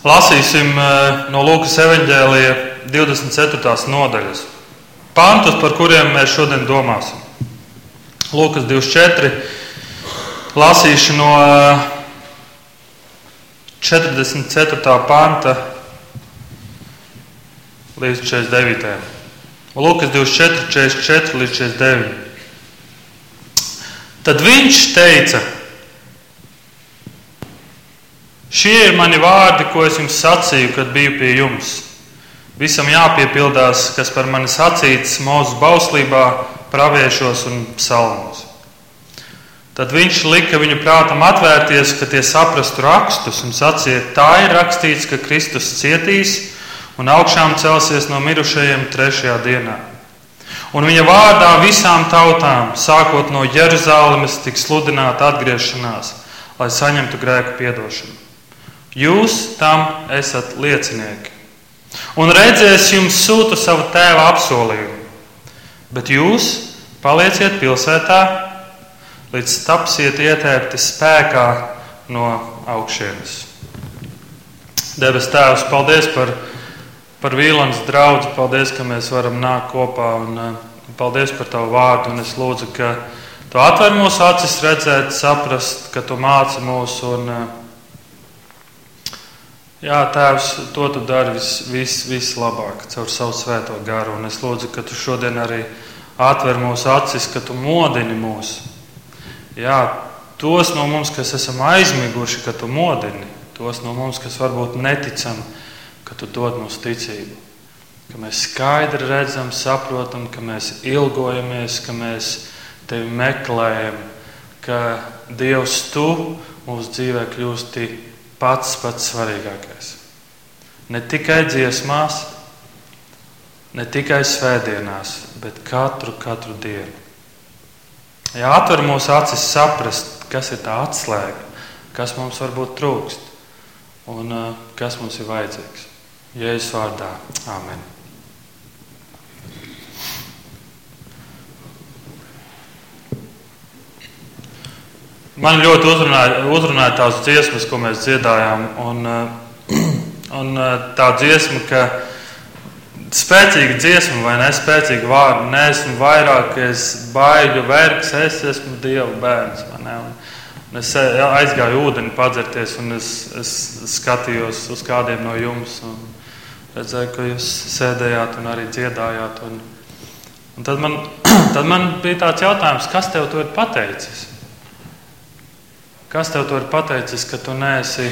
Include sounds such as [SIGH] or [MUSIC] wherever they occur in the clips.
Lasīsim eh, no Lūkas evanģēlija 24. nodaļas. Pantus, par kuriem mēs šodien domāsim. Lūkas 24. Lasīšu no 44. panta līdz 49. Lūkas 24, 44 līdz 49. Tad viņš teica, Šie ir mani vārdi, ko es jums sacīju, kad biju pie jums. Visam jāpiepildās, kas par mani sacīts mūsu bauslībā, praviešos un psalmos. Tad viņš lika viņu prātam atvērties, ka tie saprastu rakstus un sacīja, tā ir rakstīts, ka Kristus cietīs un augšām celsies no mirušajiem trešajā dienā. Un viņa vārdā visām tautām, sākot no Jeruzalemes, tiks sludināta atgriešanās, lai saņemtu grēku piedošanu. Jūs tam esat liecinieki. Un redzēs, jums sūta savu tēva apsolījumu. Bet jūs palieciet pilsētā, līdz tapsiet ietērpti spēkā no augšienes. Debes Tēvs, paldies par, par Vīlāns draugu. Paldies, ka mēs varam nākt kopā un paldies par Tavu vārdu. Un es lūdzu, ka Tu atver mūsu acis, redzēt, saprast, ka Tu māci mūs un Jā, Tēvs, to tu dari vis, vis, vislabāk caur savu svēto garu. Un es lūdzu, ka tu šodien arī atver mūsu acis, ka tu modini mūs. Jā, tos no mums, kas esam aizmiguši, ka tu modini. Tos no mums, kas varbūt neticam, ka tu dod mums ticību. Ka mēs skaidri redzam, saprotam, ka mēs ilgojamies, ka mēs tevi meklējam, ka Dievs tu mūsu dzīvē kļūsti pats pats svarīgākais. Ne tikai dziesmās, ne tikai svētdienās, bet katru, katru dienu. Ja atver mūsu acis, saprast, kas ir tā atslēga, kas mums varbūt trūkst un uh, kas mums ir vajadzīgs. Jēzus vārdā, Āmen. Man ļoti uzrunāja, uzrunāja tās dziesmas, ko mēs dziedājām. Un, eh, un eh, tā dziesma, ka spēcīga dziesma vai nespēcīga vārda, neesmu vairāk, es baidu vergs, es esmu Dieva bērns. Es aizgāju ūdeni padzerties, un es, es skatījos uz kādiem no jums. Redzēju, ka jūs sēdējāt un arī dziedājāt. Un, un tad, man, [CLEARS THROAT] tad man bija tāds jautājums, kas tev to ir pateicis? Kas tev to ir pateicis, ka tu neesi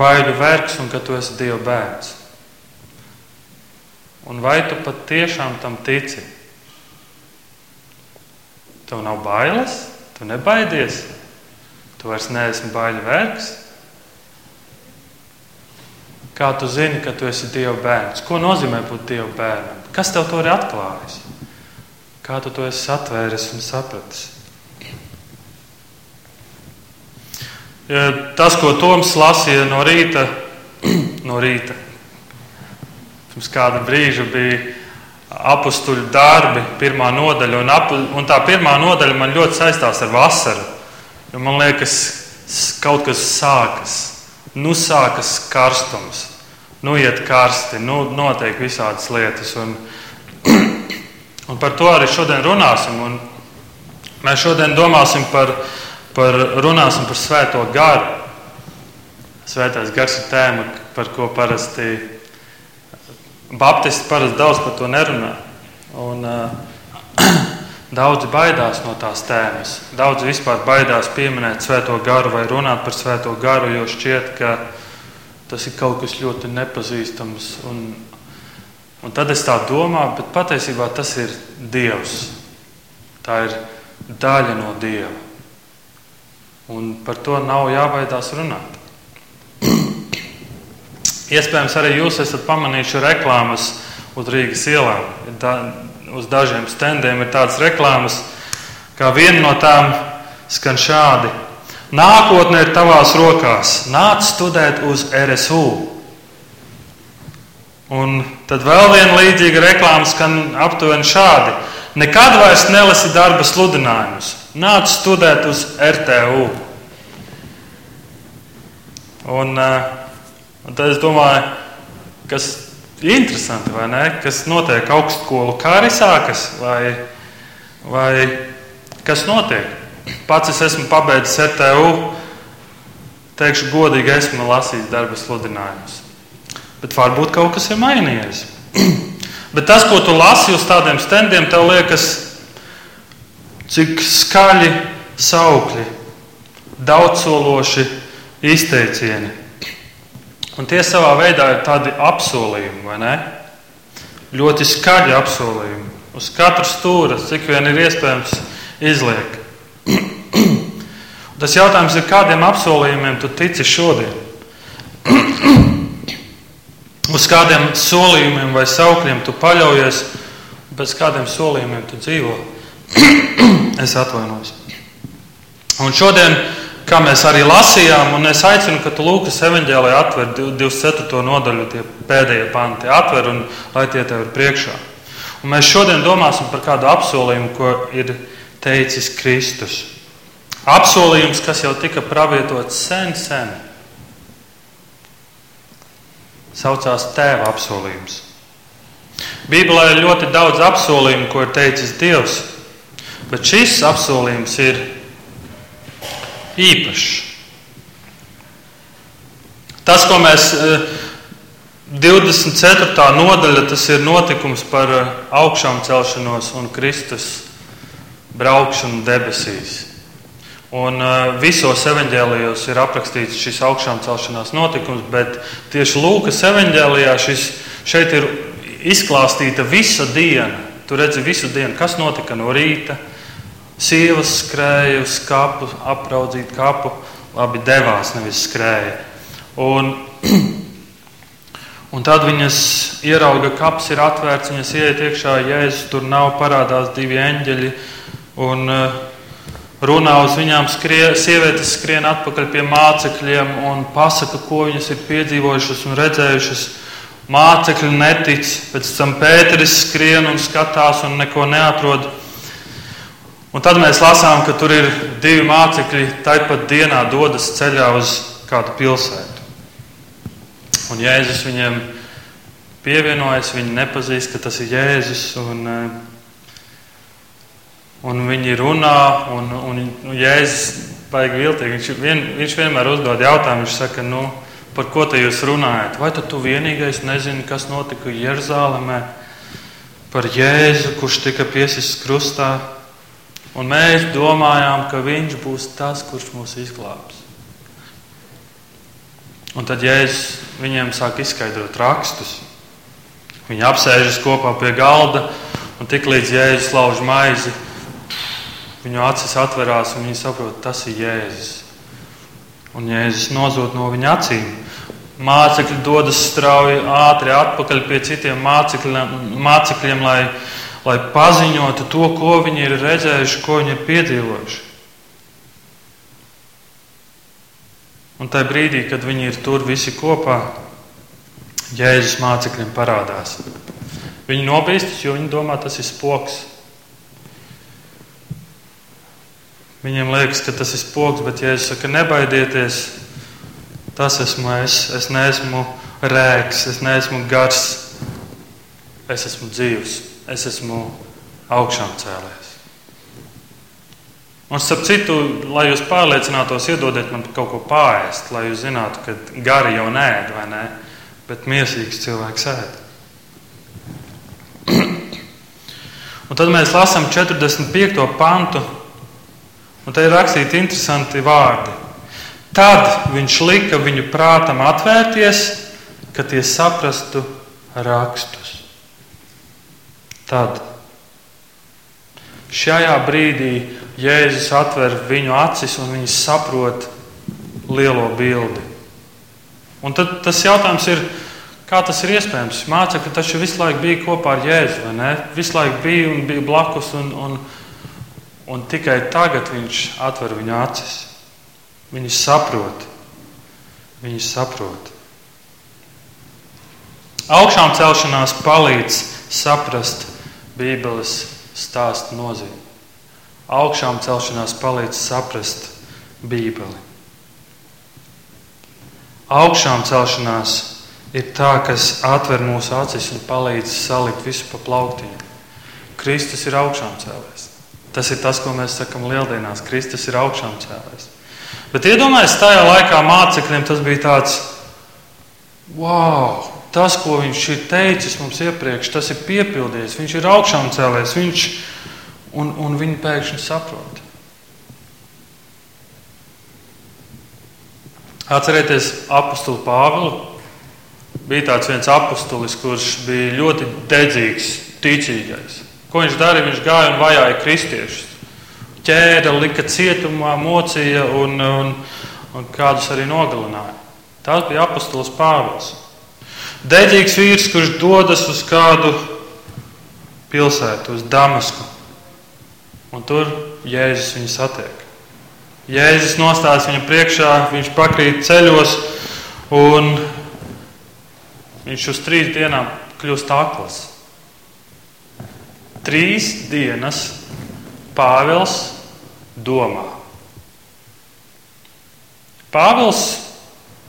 baidu vergs un ka tu esi Dieva bērns? Un vai tu patiešām tam tici? Tev nav bailes, tu nebaidies, tu vairs neesi baidu vergs. Kā tu zini, ka tu esi Dieva bērns? Ko nozīmē būt Dieva bērnam? Kas tev to ir atklājis? Kā tu to esi atvēris un sapratis? Tas, ko Toms lasīja no rīta, [CLEARS THROAT] no rīta. pirms kāda brīža bija apakstuļu darbi, pirmā nodaļa. Un, ap, un tā pirmā nodaļa man ļoti saistās ar vasaru. Man liekas, kaut kas sākas. Nu sākas karstums, nu iet karsti, nu notiek visādas lietas. Un, [CLEARS THROAT] un par to arī šodien runāsim. Un mēs šodien domāsim par par, runāsim par svēto garu. Svētais gars ir tēma, par ko parasti Baptisti parasti daudz par to nerunā. Un, uh, [CLEARS THROAT] daudzi baidās no tās tēmas. Daudzi vispār baidās pieminēt svēto garu vai runāt par svēto garu, jo šķiet, ka tas ir kaut kas ļoti nepazīstams. Un, un tad es tā domāju, bet patiesībā tas ir Dievs. Tā ir daļa no Dieva. Un par to nav jābaidās runāt. [CLEARS THROAT] Iespējams, arī jūs esat pamanījuši reklāmas uz Rīgas ielām. Da, uz dažiem standiem ir tādas reklāmas, kā viena no tām skan šādi: Nākotne ir tavās rokās, nāc studēt uz RSU. Un tad vēl viena līdzīga reklāma skan aptuveni šādi: Nekad vairs nelasi darba sludinājumus, nāc studēt uz RTU. Un, uh, Un tad es domāju, kas ir interesanti, vai ne? Kas notiek augstskolu kāri sākas, vai, vai kas notiek? Pats es esmu pabeidzis RTU, teikšu godīgi, esmu lasījis darba sludinājumus. Bet varbūt kaut kas ir mainījies. [CLEARS THROAT] Bet tas, ko tu lasi uz tādiem standiem, tev liekas, cik skaļi saukļi, daudzsološi izteicieni. Un tie savā veidā ir tādi apsolījumi, vai ne? Ļoti skaļi apsolījumi. Uz katru stūra, cik vien ir iespējams, izliek. Tas jautājums ir, kādiem apsolījumiem tu tici šodien? Uz kādiem solījumiem vai saukļiem tu paļaujies, pēc kādiem solījumiem tu dzīvo? [CLEARS THROAT] es atvainojos. Un šodien, kā mēs arī lasījām, un es aicinu, ka tu Lūkas evanģēlē atver 24. nodaļu, tie pēdējie panti, atver un lai tie tev ir priekšā. Un mēs šodien domāsim par kādu apsolījumu, ko ir teicis Kristus. Apsolījums, kas jau tika pravietots sen, sen. Saucās tēva apsolījums. Bībelē ir ļoti daudz apsolījumu, ko ir teicis Dievs, bet šis apsolījums ir īpašs. Tas, ko mēs 24. Eh, nodaļa, tas ir notikums par eh, augšām celšanos un Kristus braukšanu debesīs. Un uh, visos evanģēlijos ir aprakstīts šis augšām celšanās notikums, bet tieši Lūkas evanģēlijā šis, šeit ir izklāstīta visa diena. Tu redzi visu dienu, kas notika no rīta. Sievas skrēja uz kapu, apraudzīt kapu, labi devās, nevis skrēja. Un, [CLEARS THROAT] un tad viņas ierauga, ka kaps ir atvērts, viņas ieiet iekšā, jēzus tur nav, parādās divi eņģeļi. Un, uh, runā uz viņām, skrie, sievietes skrien atpakaļ pie mācekļiem un pasaka, ko viņas ir piedzīvojušas un redzējušas. Mācekļi netic, pēc tam Pēteris skrien un skatās un neko neatrod. Un tad mēs lasām, ka tur ir divi mācekļi, tāpat dienā dodas ceļā uz kādu pilsētu. Un Jēzus viņiem pievienojas, viņi nepazīst, ka tas ir Jēzus. Un, uh, Un viņi runā, un, un, un Jēzus baigi viltīgi. Viņš, vien, viņš vienmēr uzdod jautājumu, viņš saka, nu, par ko te jūs runājat? Vai tu vienīgais nezini, kas notika Jeruzalemē par Jēzu, kurš tika piesists krustā? Un mēs domājām, ka viņš būs tas, kurš mūs izglābs. Un tad Jēzus viņiem sāk izskaidrot rakstus. Viņi apsēžas kopā pie galda, un tiklīdz Jēzus lauž maizi, Viņu acis atverās un viņi saprot, tas ir Jēzus. Un Jēzus nozūd no viņa acīm. Mācekļi dodas strauji, ātri atpakaļ pie citiem mācekļiem, mācekļiem lai, lai paziņotu to, ko viņi ir redzējuši, ko viņi ir piedzīvojuši. Un tajā brīdī, kad viņi ir tur visi kopā, Jēzus mācekļiem parādās. Viņi nobīstas, jo viņi domā, tas ir spoks. Viņiem liekas, ka tas ir spoks, bet Jēzus saka, nebaidieties, tas esmu es. Es neesmu rēks, es neesmu gars, es esmu dzīvs, es esmu augšām cēlējis. Un, starp citu, lai jūs pārliecinātos, iedodiet man kaut ko pāriest, lai jūs zinātu, ka gari jau nē, vai ne? Bet mīlīgs cilvēks ēd. [CLEARS THROAT] Un tad mēs lasām 45. pantu Un te ir rakstīti interesanti vārdi. Tad viņš lika viņu prātam atvērties, ka tie saprastu rakstus. Tad šajā brīdī Jēzus atver viņu acis un viņi saprot lielo bildi. Un tad tas jautājums ir, kā tas ir iespējams? Mācekļi taču visu laiku bija kopā ar Jēzu, vai ne? Visu laiku bija un bija blakus. Un, un, Un tikai tagad viņš atver viņu acis. Viņi saprot. Viņi saprot. Augšām celšanās palīdz saprast Bībeles stāstu nozīmi. Augšām celšanās palīdz saprast Bībeli. augšām celšanās ir tā, kas atver mūsu acis un palīdz salikt visu pa plauktiem. Kristus ir augšām cēlējis. Tas ir tas, ko mēs sakām lieldienās. Kristus ir augšām cēlējis. Bet iedomājieties, tajā laikā mācekļiem tas bija tāds, wow, tas, ko viņš ir teicis mums iepriekš, tas ir piepildījies. Viņš ir augšām cēlējis, viņš, un, un viņi pēkšņi saprot. Atcerieties apakstu Pāvilu. Bija tāds viens apustulis, kurš bija ļoti dedzīgs, ticīgais. Ko viņš darīja? Viņš gāja un vajāja kristiešus. Ķēra, lika cietumā, mocīja un, un, un kādus arī nogalināja. Tas bija apustulis Pāvils. Deģīgs vīrs, kurš dodas uz kādu pilsētu, uz Damasku. Un tur Jēzus viņu satiek. Jēzus nostājas viņa priekšā, viņš pakrīt ceļos, un viņš uz trīs dienām kļūst akls. Trīs dienas Pāvils domā. Pāvils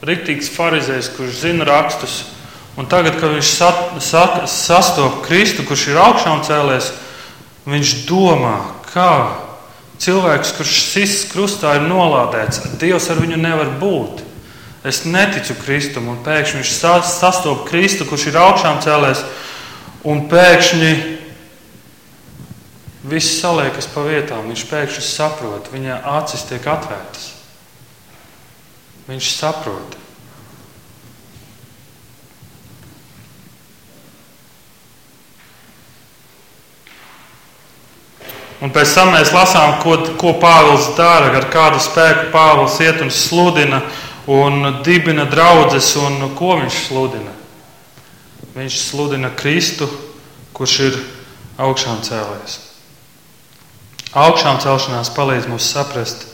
ir rīktīgs farizējs, kurš zina rakstus, un tagad, kad viņš sat, sat, sastopas Kristu, kurš ir augšām cēlēs, viņš domā, kā Cilvēks, kurš sists krustā, ir nolādēts. Dievs ar viņu nevar būt. Es neticu Kristum, un pēkšņi viņš sastopas Kristu, kurš ir augšām cēlēs, un pēkšņi viss saliekas pa vietām. Viņš pēkšņi saprot, viņa acis tiek atvērtas. Viņš saprot. Un pēc tam mēs lasām, ko, ko Pāvils dara, ar kādu spēku Pāvils iet un sludina un dibina draugus, un ko viņš sludina. Viņš sludina Kristu, kurš ir augšām cēlējis. Augšām celšanās palīdz mums saprast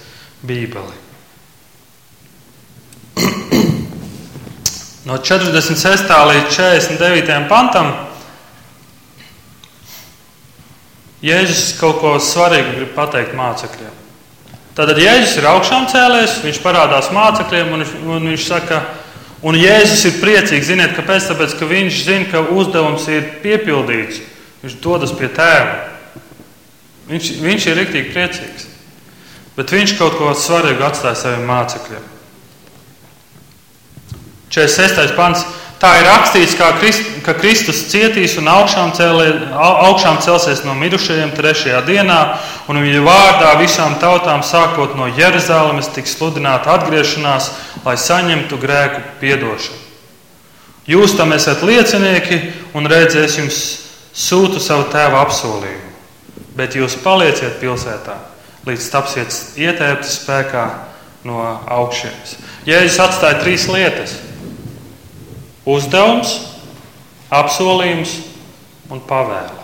Bībeli. No 46. līdz 49. pantam Jēzus kaut ko svarīgu grib pateikt mācekļiem. Tātad Jēzus ir augšām cēlējis, viņš parādās mācekļiem un, un viņš saka, un Jēzus ir priecīgs. Ziniet, kāpēc? Tāpēc, ka viņš zina, ka uzdevums ir piepildīts. Viņš dodas pie tēva. Viņš, viņš ir rīktīgi priecīgs. Bet viņš kaut ko svarīgu atstāja saviem mācekļiem. 46. pants. Tā ir rakstīts, Krist, ka Kristus cietīs un augšām, cēlē, augšām celsies no mirušajiem trešajā dienā, un viņa vārdā visām tautām, sākot no Jeruzalemes, tiks sludināta atgriešanās, lai saņemtu grēku piedošanu. Jūs tam esat liecinieki, un redzēs jums sūtu savu tēva apsolījumu. Bet jūs palieciet pilsētā, līdz tapsiet ietērpti spēkā no augšienes. Jēzus atstāja trīs lietas uzdevums, apsolījums un pavēle.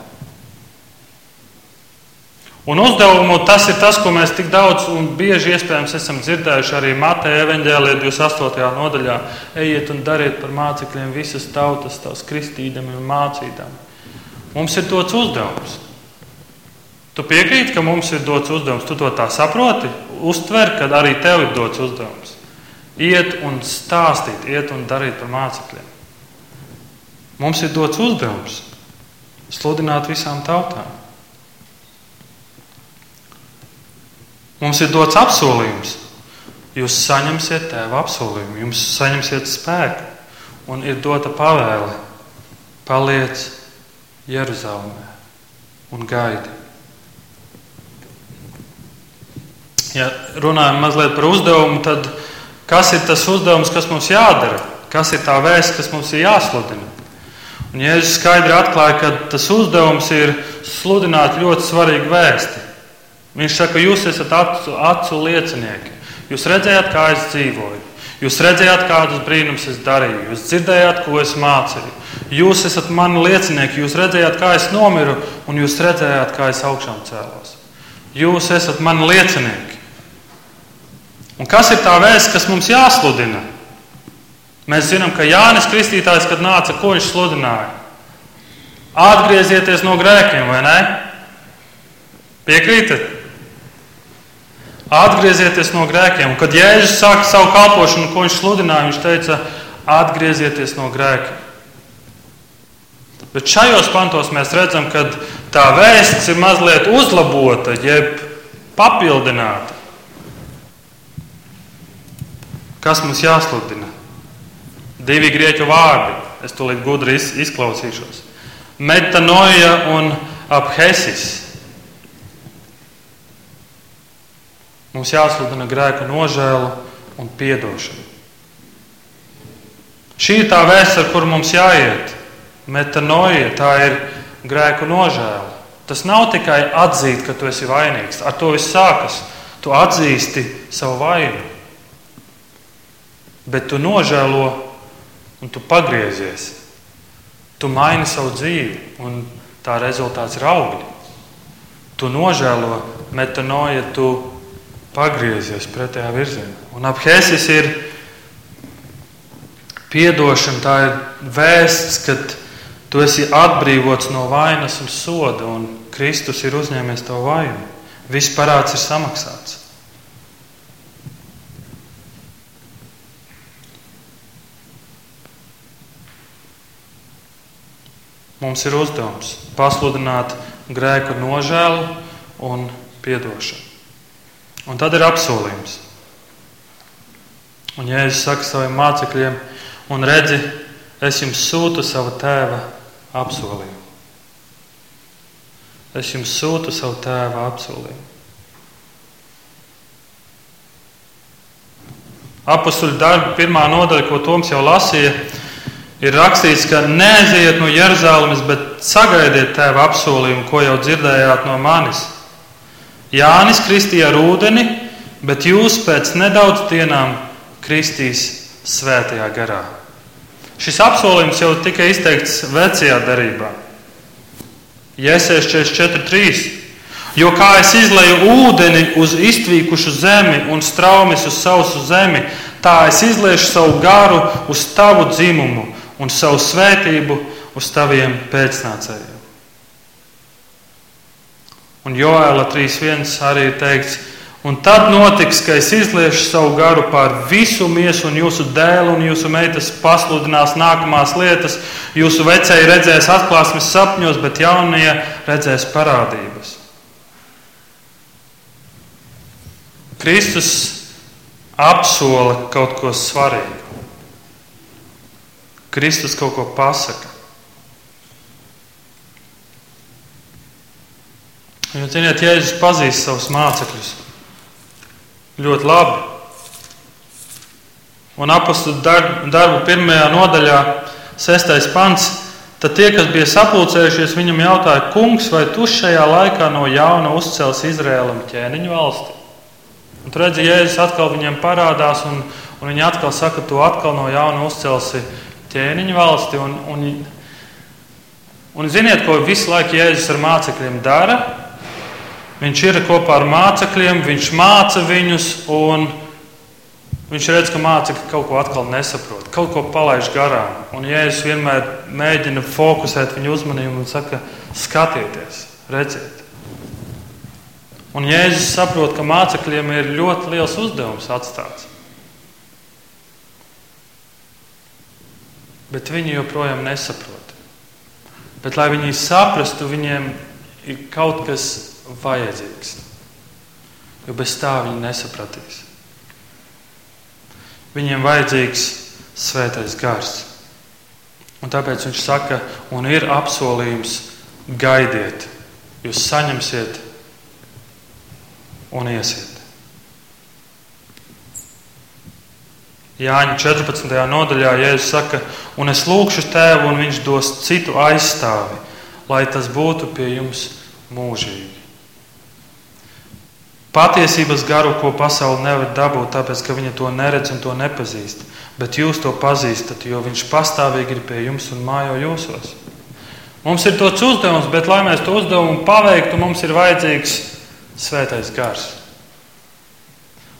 Un uzdevumu tas ir tas, ko mēs tik daudz un bieži iespējams esam dzirdējuši arī Mateja evanģēlijā 28. nodaļā. Ejiet un dariet par mācekļiem visas tautas, tās kristīdami un mācīdami. Mums ir dots uzdevums. Tu piekrīti, ka mums ir dots uzdevums, tu to tā saproti, uztver, ka arī tev ir dots uzdevums. Iet un stāstīt, iet un darīt par mācekļiem. Mums ir dots uzdevums sludināt visām tautām. Mums ir dots apsolījums. Jūs saņemsiet tēva apsolījumu, jums saņemsiet spēku, un ir dota pavēle. Paliec Jeruzalemē un gaidi. Ja runājam mazliet par uzdevumu, tad kas ir tas uzdevums, kas mums jādara? Kas ir tā vēsts, kas mums ir jāsludina? Un Jēzus skaidri atklāja, ka tas uzdevums ir sludināt ļoti svarīgu vēsti. Viņš saka, jūs esat acu, acu liecinieki. Jūs redzējāt, kā es dzīvoju. Jūs redzējāt, kādus brīnumus es darīju. Jūs dzirdējāt, ko es mācīju. Jūs esat mani liecinieki. Jūs redzējāt, kā es nomiru, un jūs redzējāt, kā es augšām cēlos. Jūs esat mani liecinieki. Un kas ir tā vēsts, kas mums jāsludina? Mēs zinām, ka Jānis Kristītājs, kad nāca, ko viņš sludināja? Atgriezieties no grēkiem, vai ne? Piekrītat? Atgriezieties no grēkiem. Un, kad Jēzus sāka savu kalpošanu, ko viņš sludināja, viņš teica, atgriezieties no grēkiem. Bet šajos pantos mēs redzam, ka tā vēsts ir mazliet uzlabota, jeb papildināta. Kas mums jāsludina? Divi grieķu vārdi. Es tūlīt gudri izklausīšos. Metanoja un aphesis. Mums jāsludina grēku nožēlu un atdošanu. Šī ir tā vēsts, ar kuru mums jāiet. Metanoja, tā ir grēku nožēla. Tas nav tikai atzīt, ka tu esi vainīgs. Ar to viss sākas. Tu atzīsti savu vainu. Bet tu nožēlo un tu pagriezies. Tu maini savu dzīvi, un tā rezultāts ir augļi. Tu nožēlo, metanoja, tu pagriezies pretējā virzienā. Un apgēsis ir piedošana, tā ir vēsts, ka tu esi atbrīvots no vainas un soda, un Kristus ir uzņēmies to vainu. Viss parāds ir samaksāts. Mums ir uzdevums pasludināt grēku nožēlu un atdošanu. Un tad ir apsolījums. Un Jēzus saka saviem mācekļiem, un redzi, es jums sūtu savu tēva apsolījumu. Es jums sūtu savu tēva apsolījumu. Apostoli darba pirmā nodaļa, ko Toms jau lasīja, ir rakstīts, ka neaiziet no Jeruzalemes, bet sagaidiet tēva apsolījumu, ko jau dzirdējāt no manis. Jānis kristīja ar ūdeni, bet jūs pēc nedaudz dienām kristīs svētajā garā. Šis apsolījums jau tika izteikts vecajā darbā. Jēzus 44.3. Jo kā es izleju ūdeni uz iztvīkušu zemi un straumes uz sausu zemi, tā es izliešu savu garu uz tavu dzimumu un savu svētību uz taviem pēcnācējiem. Un Joēla 3.1 arī ir teikts, un tad notiks, ka es izliešu savu garu pār visu miesu, un jūsu dēlu un jūsu meitas pasludinās nākamās lietas. Jūsu vecēji redzēs atklāsmes sapņos, bet jaunie redzēs parādības. Kristus apsola kaut ko svarīgu. Kristus kaut ko pasaka. Jūs zināt, Jēzus pazīst savus mācekļus ļoti labi. Un apakstu darbu pirmajā nodaļā, sestais pants, tad tie, kas bija sapulcējušies, viņam jautāja, kungs, vai tu šajā laikā no jauna uzcels Izrēlam ķēniņu valsti? Un tur redzi, Jēzus atkal viņiem parādās, un, un viņi atkal saka, tu atkal no jauna uzcelsi ķēniņu valsti. Un, un, un ziniet, ko visu laiku Jēzus ar mācekļiem dara? Viņš ir kopā ar mācekļiem, viņš māca viņus, un viņš redz, ka mācekļi kaut ko atkal nesaprot, kaut ko palaiž garām. Un Jēzus vienmēr mēģina fokusēt viņu uzmanību un saka, skatieties, redziet. Un Jēzus saprot, ka mācekļiem ir ļoti liels uzdevums atstāts. Bet viņi joprojām nesaprot. Bet, lai viņi saprastu, viņiem ir kaut kas vajadzīgs. Jo bez tā viņi nesapratīs. Viņiem vajadzīgs svētais gars. Un tāpēc viņš saka, un ir apsolījums, gaidiet, jūs saņemsiet un iesiet. Jāņa 14. nodaļā Jēzus saka, un es lūgšu tēvu, un viņš dos citu aizstāvi, lai tas būtu pie jums mūžīgi. Patiesības garu, ko pasaule nevar dabūt, tāpēc ka viņa to neredz un to nepazīst. Bet jūs to pazīstat, jo viņš pastāvīgi ir pie jums un mājo jūsos. Mums ir tāds uzdevums, bet, lai mēs to uzdevumu paveiktu, mums ir vajadzīgs svētais gars.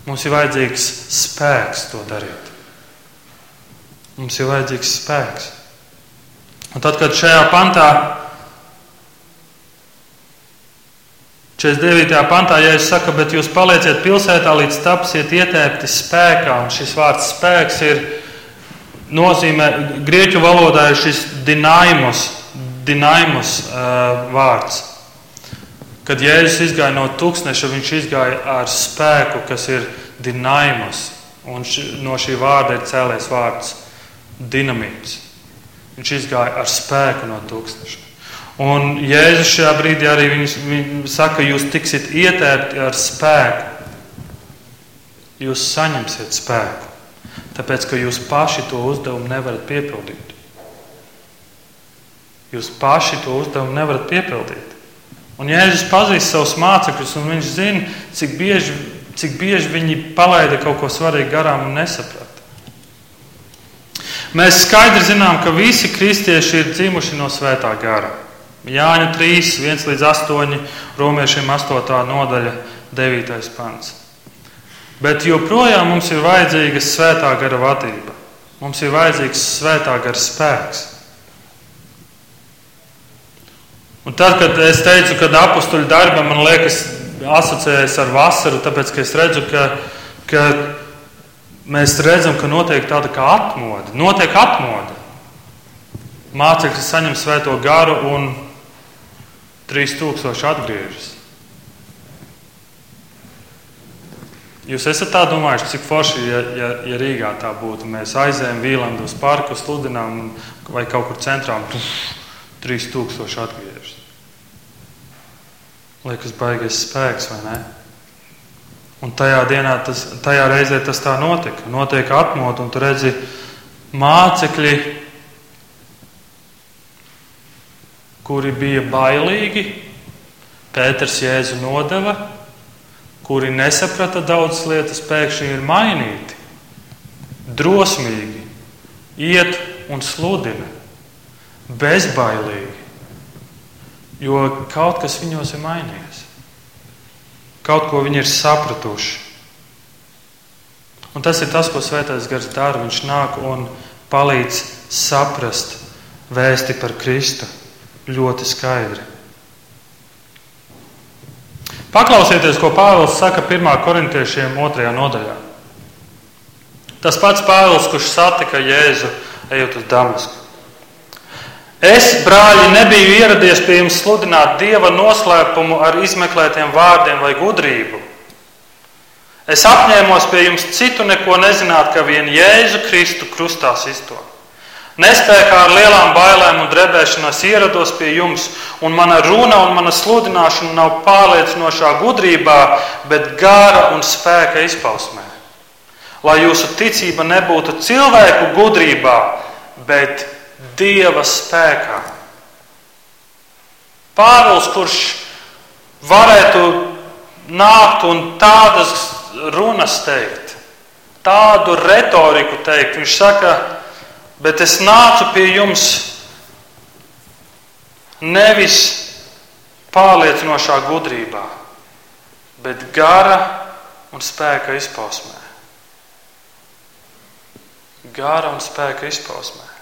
Mums ir vajadzīgs spēks to darīt. Mums ir vajadzīgs spēks. Un tad, kad šajā pantā 49. pantā, ja jūs sakat, bet jūs palieciet pilsētā, līdz tapsiet ietēpti spēkā, un šis vārds spēks ir nozīmē, grieķu valodā ir šis dinaimus, dinaimus uh, vārds. Kad Jēzus izgāja no tūkstneša, viņš izgāja ar spēku, kas ir dinaimus, un ši, no šī vārda ir cēlies vārds dinamīts. Viņš izgāja ar spēku no tūkstneša. Un Jēzus šajā brīdī arī viņus, viņ saka, jūs tiksiet ietērti ar spēku. Jūs saņemsiet spēku, tāpēc ka jūs paši to uzdevumu nevarat piepildīt. Jūs paši to uzdevumu nevarat piepildīt. Un Jēzus pazīst savus mācekļus, un viņš zina, cik bieži, cik bieži viņi palaida kaut ko svarīgu garām un nesaprata. Mēs skaidri zinām, ka visi kristieši ir dzimuši no svētā gara. Jāņa 3, 1 līdz 8, romiešiem 8. nodaļa, 9. pants. Bet joprojām mums ir vajadzīga svētā gara vadība. Mums ir vajadzīgs svētā gara spēks. Un tad, kad es teicu, ka apakstuļu darba man liekas asociējas ar vasaru, tāpēc ka es redzu, ka, ka mēs redzam, ka notiek tāda kā atmoda. Notiek atmoda. Mācekļi saņem svēto garu un 3000 atgriežas. Jūs esat tā domājuši, cik forši, ja, ja, ja Rīgā tā būtu. Mēs aizējām Vīlandu uz parku, sludinām vai kaut kur centrā un puf, 3000 atgriežas. Liekas, baigais spēks, vai ne? Un tajā dienā, tas, tajā reizē tas tā notika. Notiek atmodu, un tu redzi mācekļi kuri bija bailīgi, Pēters Jēzu nodeva, kuri nesaprata daudzas lietas, pēkšņi ir mainīti, drosmīgi, iet un sludina, bezbailīgi, jo kaut kas viņos ir mainījies. Kaut ko viņi ir sapratuši. Un tas ir tas, ko Svētais Gars dara. Viņš nāk un palīdz saprast vēsti par Kristu ļoti skaidri. Paklausieties, ko Pāvils saka 1. korintiešiem 2. nodaļā. Tas pats Pāvils, kurš satika Jēzu ejot uz Damasku. Es, brāļi, nebiju ieradies pie jums sludināt dieva noslēpumu ar izmeklētiem vārdiem vai gudrību. Es apņēmos pie jums citu neko nezināt, kā vien Jēzu Kristu krustā iztot. Nespējā ar lielām bailēm un drebēšanos ierados pie jums, un mana runa un mana sludināšana nav pārliecinošā gudrībā, bet gara un spēka izpausmē. Lai jūsu ticība nebūtu cilvēku gudrībā, bet dieva spēkā. Pāvils, kurš varētu nākt un tādas runas teikt, tādu retoriku teikt, viņš saka, bet es nācu pie jums nevis pārliecinošā gudrībā, bet gara un spēka izpausmē. Gara un spēka izpausmē.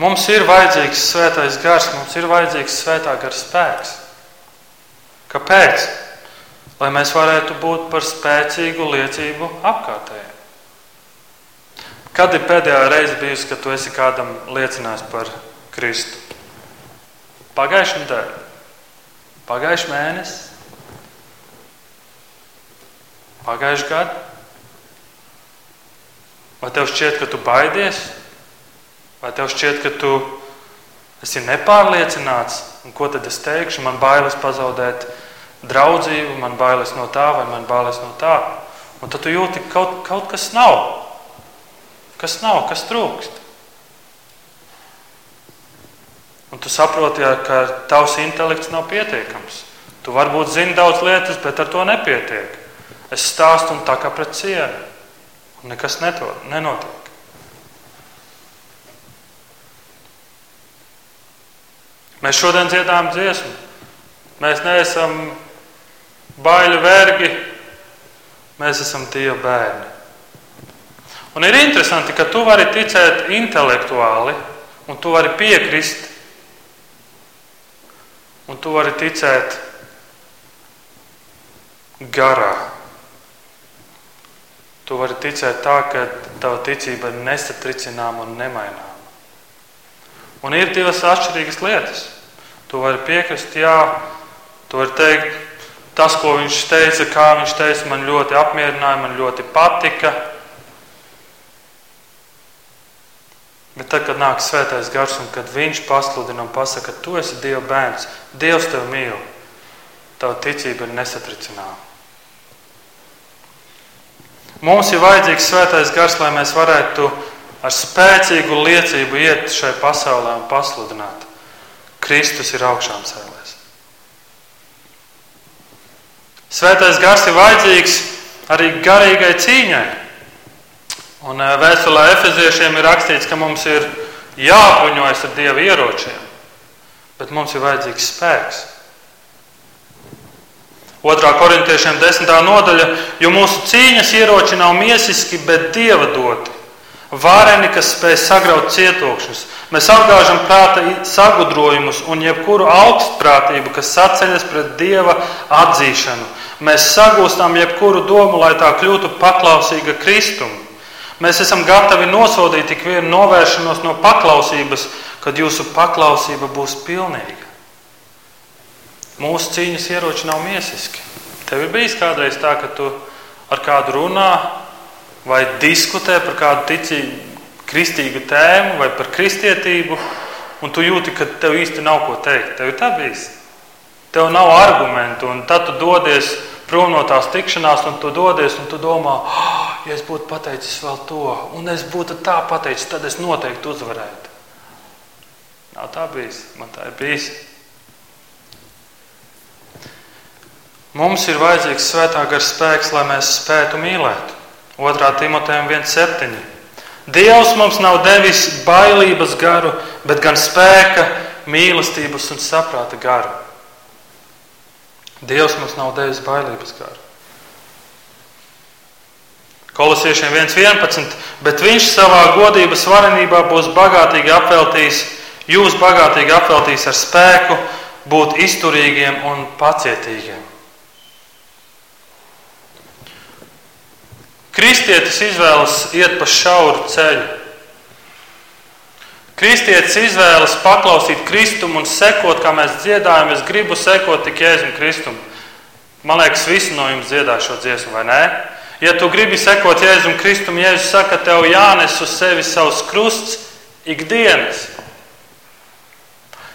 Mums ir vajadzīgs svētais gars, mums ir vajadzīgs svētā gara spēks. Kāpēc? lai mēs varētu būt par spēcīgu liecību apkārtējiem. Kad ir pēdējā reize bijusi, kad tu esi kādam liecinājis par Kristu? Pagājušā nedēļa, pagājušā mēnesis, pagājušā gada. Vai tev šķiet, ka tu baidies, vai tev šķiet, ka tu esi nepārliecināts, un ko tad es teikšu, man bailes pazaudēt draudzību, man bailes no tā, vai man bailes no tā. Un tad tu jūti, ka kaut, kaut kas nav. Kas nav, kas trūkst. Un tu saproti, ka tavs intelekts nav pietiekams. Tu varbūt zini daudz lietas, bet ar to nepietiek. Es stāstu un tā kā pret cienu. Nekas neto, nenotiek. Mēs šodien dziedājam dziesmu. Mēs neesam baiļu vergi, mēs esam Dieva bērni. Un ir interesanti, ka tu vari ticēt intelektuāli, un tu vari piekrist, un tu vari ticēt garā. Tu vari ticēt tā, ka tava ticība ir nesatricināma un nemaināma. Un ir divas atšķirīgas lietas. Tu vari piekrist, jā, tu vari teikt, tas, ko viņš teica, kā viņš teica, man ļoti apmierināja, man ļoti patika. Bet tad, kad nāk svētais gars un kad viņš pasludina un pasaka, ka tu esi Dieva bērns, Dievs tevi mīl, tava ticība ir nesatricināma. Mums ir vajadzīgs svētais gars, lai mēs varētu ar spēcīgu liecību iet šai pasaulē un pasludināt. Kristus ir augšām cēlēs. Svētais gars ir vajadzīgs arī garīgai cīņai. Un eh, vēstulē efeziešiem ir rakstīts, ka mums ir jāapbruņojas ar dievu ieročiem, bet mums ir vajadzīgs spēks. Otrā korintiešiem desmitā nodaļa, jo mūsu cīņas ieroči nav miesiski, bet dieva doti. Vāreni, kas spēj sagraut cietokšņus, mēs apgāžam prāta sagudrojumus un jebkuru augstprātību, kas sacēļas pret dieva atzīšanu. Mēs sagūstam jebkuru domu, lai tā kļūtu paklausīga Kristum. Mēs esam gatavi nosodīt tik vienu novēršanos no paklausības, kad jūsu paklausība būs pilnīga. Mūsu cīņas ieroči nav miesiski. Tev ir bijis kādreiz tā, ka tu ar kādu runā vai diskutē par kādu ticību, kristīgu tēmu vai par kristietību, un tu jūti, ka tev īsti nav ko teikt. Tev ir tā bijis. Tev nav argumentu, un tad tu dodies prom no tās tikšanās, un tu dodies, un tu domā, oh, ja es būtu pateicis vēl to, un es būtu tā pateicis, tad es noteikti uzvarētu. Nav tā bijis, man tā ir bijis. Mums ir vajadzīgs svētā gara spēks, lai mēs spētu mīlēt. 2. Timotejam 1,7. Dievs mums nav devis bailības garu, bet gan spēka, mīlestības un saprāta garu. Dievs mums nav devis bailības garu. Kolosiešiem 1,11. Bet viņš savā godības varenībā būs bagātīgi apveltījis, jūs bagātīgi apveltījis ar spēku, būt izturīgiem un pacietīgiem. Kristietis izvēlas iet pa šauru ceļu. Kristietis izvēlas paklausīt Kristumu un sekot, kā mēs dziedājam. Es gribu sekot tik Jēzum Kristum. Man liekas, visi no jums dziedā šo dziesmu, vai ne? Ja tu gribi sekot Jēzum Kristum, Jēzus saka, tev jānes uz sevi savs krusts ikdienas.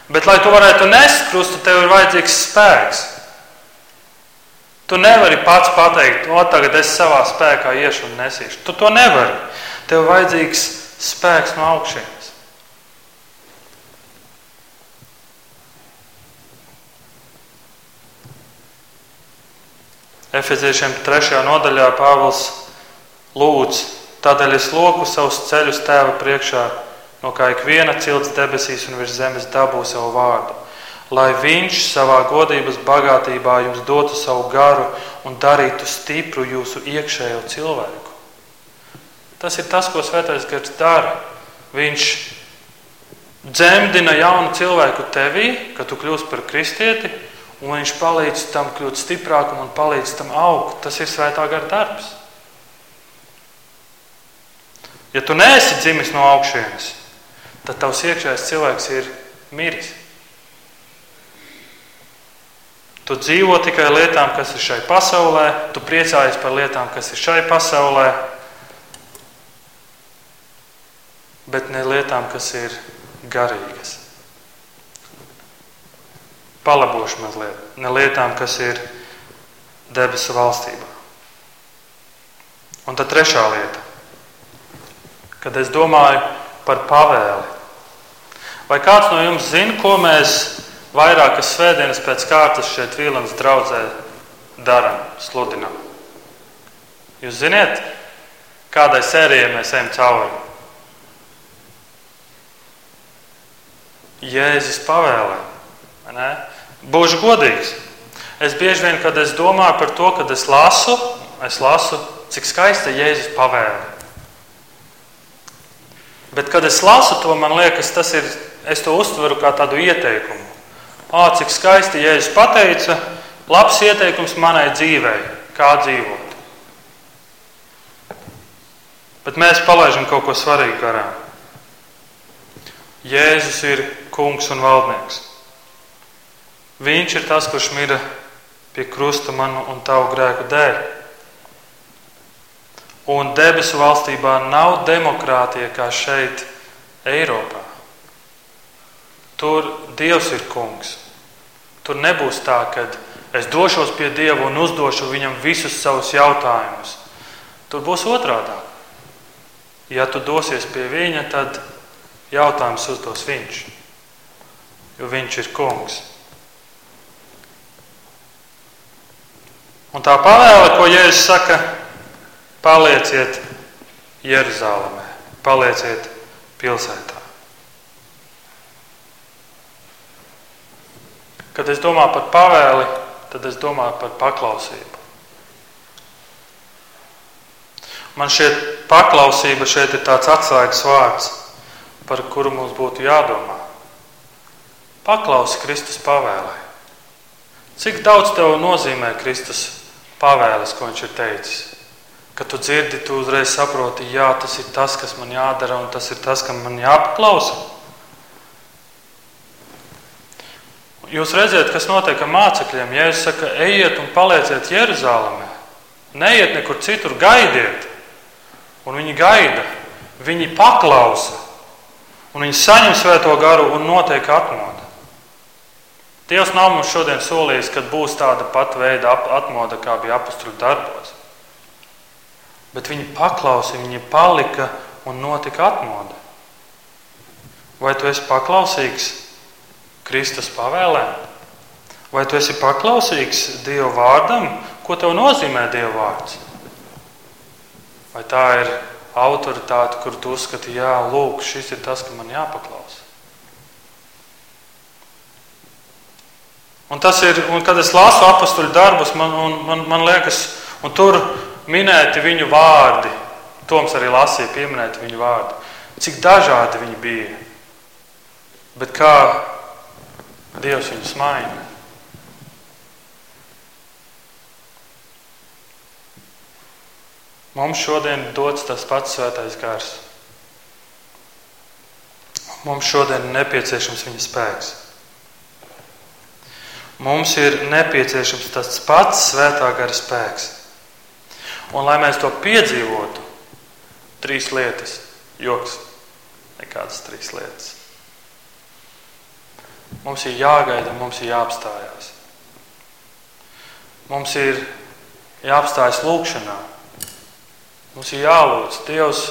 Bet, lai tu varētu nest krustu, tev ir vajadzīgs spēks. Tu nevari pats pateikt, o, tagad es savā spēkā iešu un nesīšu. Tu to nevari. Tev vajadzīgs spēks no augšas. Efeziešiem 3. nodaļā Pāvils lūdz, tādēļ es loku savus ceļus tēva priekšā, no kā ik viena cilts debesīs un virs zemes dabū savu vārdu lai Viņš savā godības bagātībā jums dotu savu garu un darītu stipru jūsu iekšējo cilvēku. Tas ir tas, ko Svētais Gars dara. Viņš dzemdina jaunu cilvēku tevī, kad tu kļūsi par kristieti, un viņš palīdz tam kļūt stiprākam un palīdz tam augt. Tas ir Svētā gara darbs. Ja tu neesi dzimis no augšas, tad tavs iekšējais cilvēks ir miris. Tu dzīvo tikai lietām, kas ir šai pasaulē, tu priecājies par lietām, kas ir šai pasaulē, bet ne lietām, kas ir garīgas. Palabošu mazliet, ne lietām, kas ir debesu valstībā. Un tad trešā lieta, kad es domāju par pavēli. Vai kāds no jums zina, ko mēs vairākas svētdienas pēc kārtas šeit Vīlens draudzē daram, sludinam. Jūs ziniet, kādai sērijai mēs ejam cauri? Jēzus pavēlē. Būšu godīgs. Es bieži vien, kad es domāju par to, kad es lasu, es lasu, cik skaista Jēzus pavēle. Bet, kad es lasu to, man liekas, tas ir, es to uztveru kā tādu ieteikumu. O, cik skaisti Jēzus pateica, labs ieteikums manai dzīvei, kā dzīvot. Bet mēs palaidām kaut ko svarīgu garām. Jēzus ir kungs un valdnieks. Viņš ir tas, kurš mira pie krusta manu un tavu grēku dēļ. Un debesu valstībā nav demokrātija kā šeit, Eiropā. Tur Dievs ir kungs. Tur nebūs tā, ka es došos pie Dieva un uzdošu viņam visus savus jautājumus. Tur būs otrādi. Ja tu dosies pie viņa, tad jautājums uzdos viņš, jo viņš ir kungs. Un tā pavēle, ko Jēzus saka, palieciet Jeruzalemē, palieciet pilsētā. Kad es domāju par pavēli, tad es domāju par paklausību. Man šķiet, paklausība šeit ir tāds atslēgas vārds, par kuru mums būtu jādomā. Paklausi Kristus pavēlē. Cik daudz tev nozīmē Kristus pavēles, ko viņš ir teicis. Kad tu dzirdi, tu uzreiz saproti, jā, tas ir tas, kas man jādara, un tas ir tas, kam man jāpaklausa. Jūs redzat, kas notiek ar mācekļiem. Ja es saku, ejiet un palieciet Jeruzalemē, neiet nekur citur, gaidiet. Un viņi gaida, viņi paklausa, un viņi saņem svēto garu un notiek atmodu. Dievs nav mums šodien solījis, ka būs tāda pati veida atmoda, kā bija apakstuļu darbos. Bet viņi paklausīja, viņi palika un notika atmoda. Vai tu esi paklausīgs Kristus pavēlēm? Vai tu esi paklausīgs Dieva vārdam? Ko tev nozīmē Dieva vārds? Vai tā ir autoritāte, kur tu uzskati, jā, lūk, šis ir tas, kam man jāpaklausa? Un tas ir, un kad es lasu apakstuļu darbus, man, man, man liekas, un tur minēti viņu vārdi. Toms arī lasīja, pieminēti viņu vārdi. Cik dažādi viņi bija. Bet kā Dievs viņus maina. Mums šodien dots tas pats svētais gars. Mums šodien ir nepieciešams viņa spēks. Mums ir nepieciešams tas pats svētā gara spēks. Un, lai mēs to piedzīvotu, trīs lietas - joks, nekādas trīs lietas. Mums ir jāgaida, mums ir jāapstājās. Mums ir jāapstājas lūkšanā. Mums ir jālūdz, Dievs,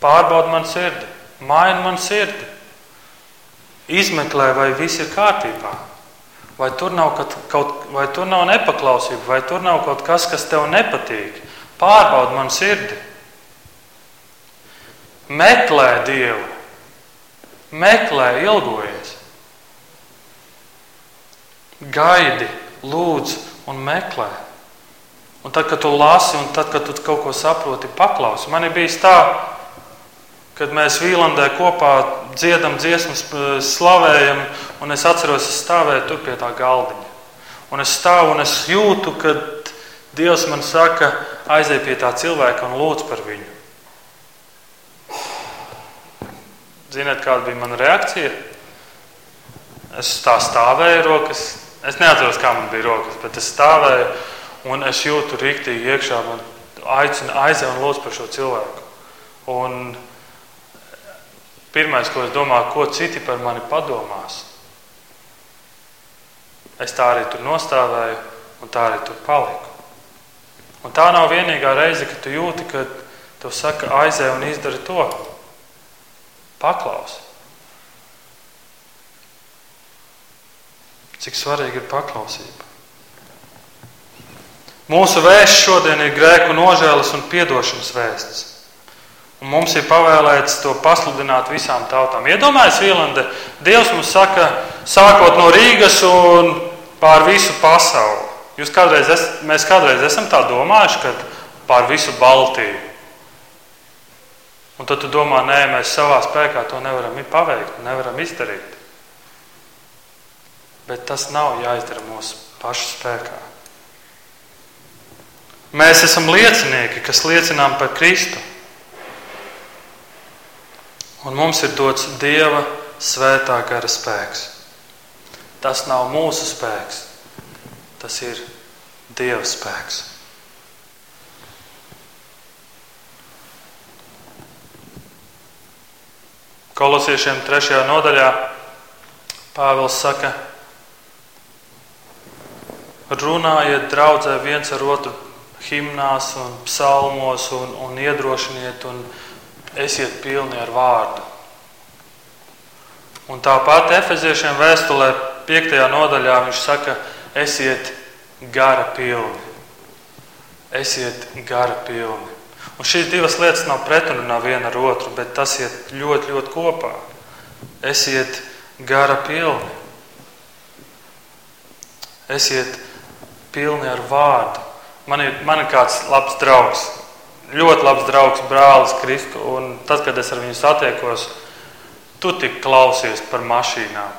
pārbaud man sirdi, maina man sirdi, izmeklē, vai viss ir kārtībā. Vai tur, nav kaut, kaut, vai tur nav nepaklausība, vai tur nav kaut kas, kas tev nepatīk? Pārbaudi man sirdi. Meklē Dievu, meklē, ilgojies. Gaidi, lūdz un meklē. Un tad, kad tu lasi, un tad, kad tu kaut ko saproti, paklausi. Man ir bijis tā, kad mēs Vīlandē kopā dziedam dziesmas, slavējam, un es atceros, es stāvēju tur pie tā galdiņa. Un es stāvu un es jūtu, ka Dievs man saka, aizej pie tā cilvēka un lūdz par viņu. Ziniet, kāda bija mana reakcija? Es tā stāvēju, rokas. Es neatceros, kā man bija rokas, bet es stāvēju un es jūtu rīktīgi iekšā. Man aicina aizej un lūdz par šo cilvēku. Un Pirmais, ko es domāju, ko citi par mani padomās. Es tā arī tur nostāvēju, un tā arī tur paliku. Un tā nav vienīgā reize, kad tu jūti, ka tev saka, aizej un izdari to. Paklausi. Cik svarīga ir paklausība. Mūsu vēsts šodien ir grēku nožēlas un atdošanas vēsts. Un mums ir pavēlēts to pasludināt visām tautām. Iedomājieties, Vīlande, Dievs mums saka, sākot no Rīgas un pār visu pasauli. Jūs kādreiz, es, mēs kādreiz esam tā domājuši, ka pār visu Baltiju. Un tad tu domā, nē, mēs savā spēkā to nevaram paveikt, nevaram izdarīt. Bet tas nav jāizdara mūsu pašu spēkā. Mēs esam liecinieki, kas liecinām par Kristu. Un mums ir dots Dieva svētā gara spēks. Tas nav mūsu spēks, tas ir Dieva spēks. Kolosiešiem trešajā nodaļā Pāvils saka, runājiet draudzē viens ar otru himnās un psalmos un, un iedrošiniet un esiet pilni ar vārdu. Un tāpat Efeziešiem vēstulē 5. nodaļā viņš saka, esiet gara pilni. Esiet gara pilni. Un šīs divas lietas nav pretrunā viena ar otru, bet tas iet ļoti, ļoti kopā. Esiet gara pilni. Esiet pilni ar vārdu. Man ir, man ir kāds labs draugs, ļoti labs draugs, brālis Kristu. Un tad, kad es ar viņu satiekos, tu tik klausies par mašīnām.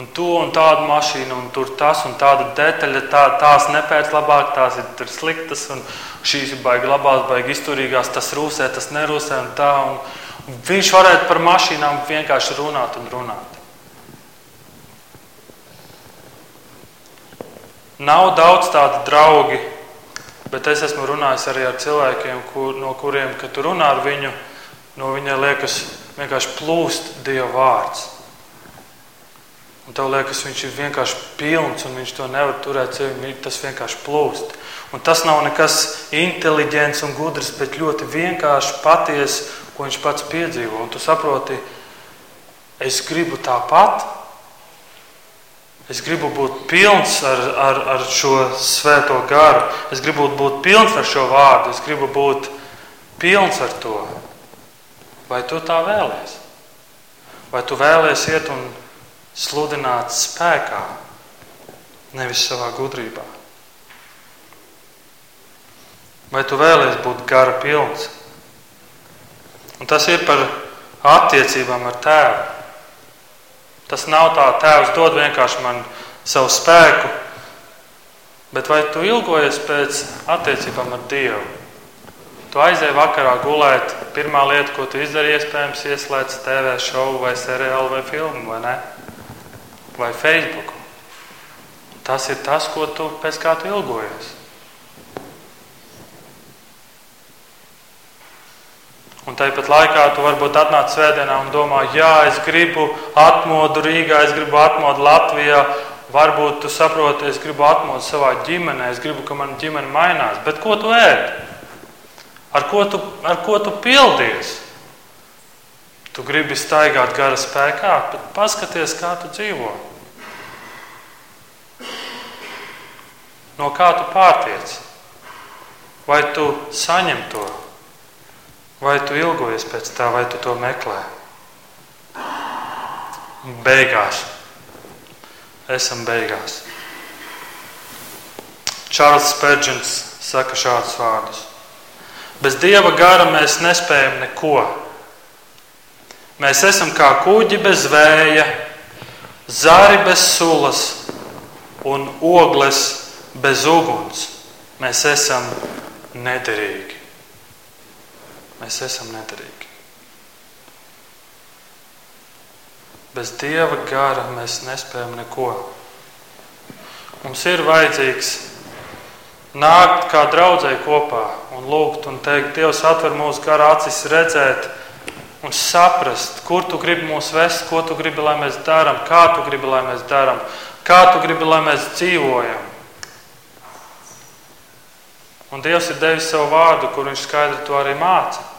Un to un tādu mašīnu, un tur tas un tāda detaļa, tā, tās nepēc labāk, tās ir sliktas, un šīs ir baigi labās, baigi izturīgās, tas rūsē, tas nerūsē un tā. Un viņš varētu par mašīnām vienkārši runāt un runāt. Nav daudz tādu draugu, bet es esmu runājis arī ar cilvēkiem, kur, no kuriem, kad tu runā ar viņu, no viņa liekas vienkārši plūst Dieva vārds. Un tev liekas, viņš ir vienkārši pilns un viņš to nevar turēt sevi. Tas vienkārši plūst. Un tas nav nekas inteliģents un gudrs, bet ļoti vienkārši patiesa, ko viņš pats piedzīvo. Un tu saproti, es gribu tāpat, Es gribu būt pilns ar, ar, ar šo svēto garu. Es gribu būt pilns ar šo vārdu. Es gribu būt pilns ar to. Vai tu tā vēlies? Vai tu vēlies iet un sludināt spēkā, nevis savā gudrībā? Vai tu vēlies būt gara pilns? Un tas ir par attiecībām ar tēvu. Tas nav tā, Tēvs dod vienkārši man savu spēku, bet vai tu ilgojies pēc attiecībām ar Dievu? Tu aizēji vakarā gulēt, pirmā lieta, ko tu izdarīji, iespējams, ieslēdz TV šovu vai seriālu vai filmu, vai ne? Vai Facebook. Tas ir tas, ko tu pēc kā tu ilgojies. Un tāpat laikā tu varbūt atnāc svētdienā un domā, jā, es gribu atmodu Rīgā, es gribu atmodu Latvijā. Varbūt tu saproti, es gribu atmodu savā ģimenē, es gribu, ka mana ģimene mainās. Bet ko tu ēd? Ar ko tu, ar ko tu pildies? Tu gribi staigāt gara spēkā, bet paskaties, kā tu dzīvo. No kā tu pārtiec? Vai tu saņem to? Vai tu ilgojies pēc tā, vai tu to meklē? Beigās. Esam beigās. Čārls Spērģents saka šādus vārdus. Bez dieva gara mēs nespējam neko. Mēs esam kā kuģi bez vēja, zari bez sulas un ogles bez uguns. Mēs esam nederīgi mēs esam nederīgi. Bez dieva gara mēs nespējam neko. Mums ir vajadzīgs nākt kā draudzēji kopā un lūgt un teikt, Dievs, atver mūsu gara acis, redzēt un saprast, kur tu gribi mūs vest, ko tu gribi, lai mēs darām, kā tu gribi, lai mēs darām, kā tu gribi, lai mēs dzīvojam. Un Dievs ir devis savu vārdu, kur Viņš skaidri to arī māca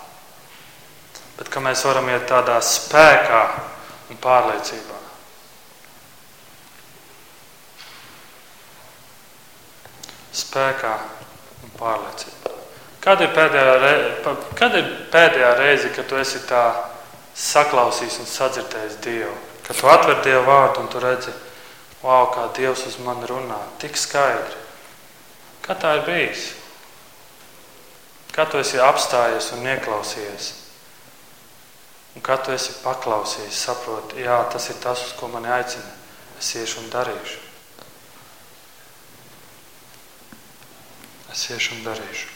bet ka mēs varam iet tādā spēkā un pārliecībā. Spēkā un pārliecībā. Kad ir pēdējā, re... kad ir pēdējā reize, kad tu esi tā saklausījis un sadzirdējis Dievu? Kad tu atver Dievu vārdu un tu redzi, wow, kā Dievs uz mani runā, tik skaidri. Kad tā ir bijis? Kad tu esi apstājies un ieklausījies? Un kad tu esi paklausījis, saproti, jā, tas ir tas, uz ko mani aicina. es iešu un darīšu. Es iešu un darīšu.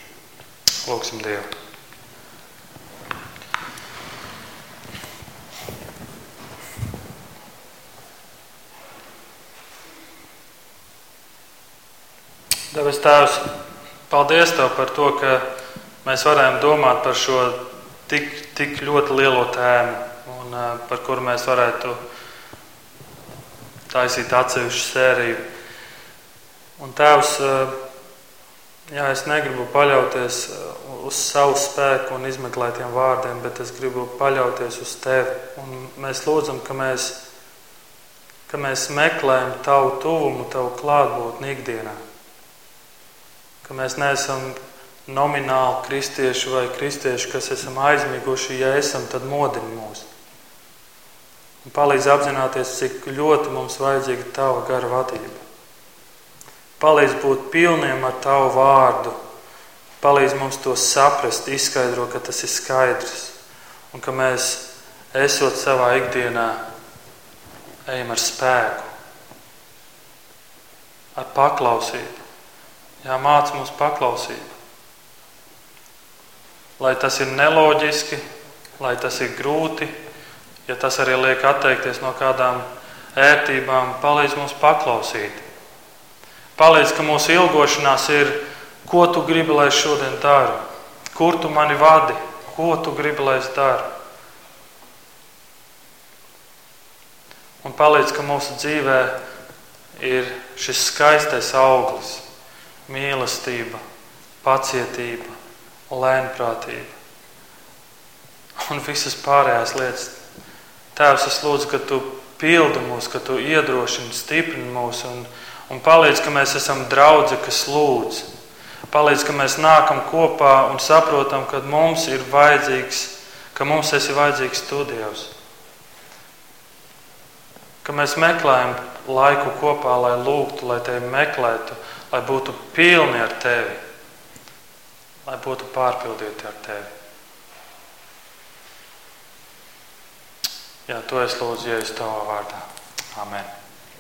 Lūksim Dievu. Debes Tēvs, paldies Tev par to, ka mēs varējām domāt par šo tik, tik ļoti lielo tēmu, un, par kuru mēs varētu taisīt atsevišķu sēriju. Un Tēvs, jā, es negribu paļauties uz savu spēku un izmeklētiem vārdiem, bet es gribu paļauties uz Tevi. Un mēs lūdzam, ka mēs, ka mēs meklējam Tavu tuvumu, Tavu klātbūtni ikdienā ka mēs neesam nomināli kristieši vai kristieši, kas esam aizmiguši. Ja esam, tad modini mūs. Un palīdz apzināties, cik ļoti mums vajadzīga tava gara vadība. Palīdz būt pilniem ar tavu vārdu. Palīdz mums to saprast, izskaidro, ka tas ir skaidrs. Un ka mēs, esot savā ikdienā, ejam ar spēku, ar paklausību Jā, māc mums paklausību. Lai tas ir neloģiski, lai tas ir grūti, ja tas arī liek atteikties no kādām ērtībām, palīdz mums paklausīt. Palīdz, ka mūsu ilgošanās ir, ko tu gribi, lai es šodien daru, kur tu mani vadi, ko tu gribi, lai es daru. Un palīdz, ka mūsu dzīvē ir šis skaistais auglis mīlestība, pacietība, lēnprātība un visas pārējās lietas. Tēvs, es lūdzu, ka tu pildi mūs, ka tu iedrošini, stiprini mūs un, un palīdz, ka mēs esam draugi, kas lūdz. Palīdz, ka mēs nākam kopā un saprotam, ka mums ir vajadzīgs, ka mums esi vajadzīgs tu Dievs. Ka mēs meklējam laiku kopā, lai lūgtu, lai tevi meklētu, lai būtu pilni ar tevi, lai būtu pārpildīti ar tevi. Jā, to es lūdzu, ja es tavā vārdā. Amen.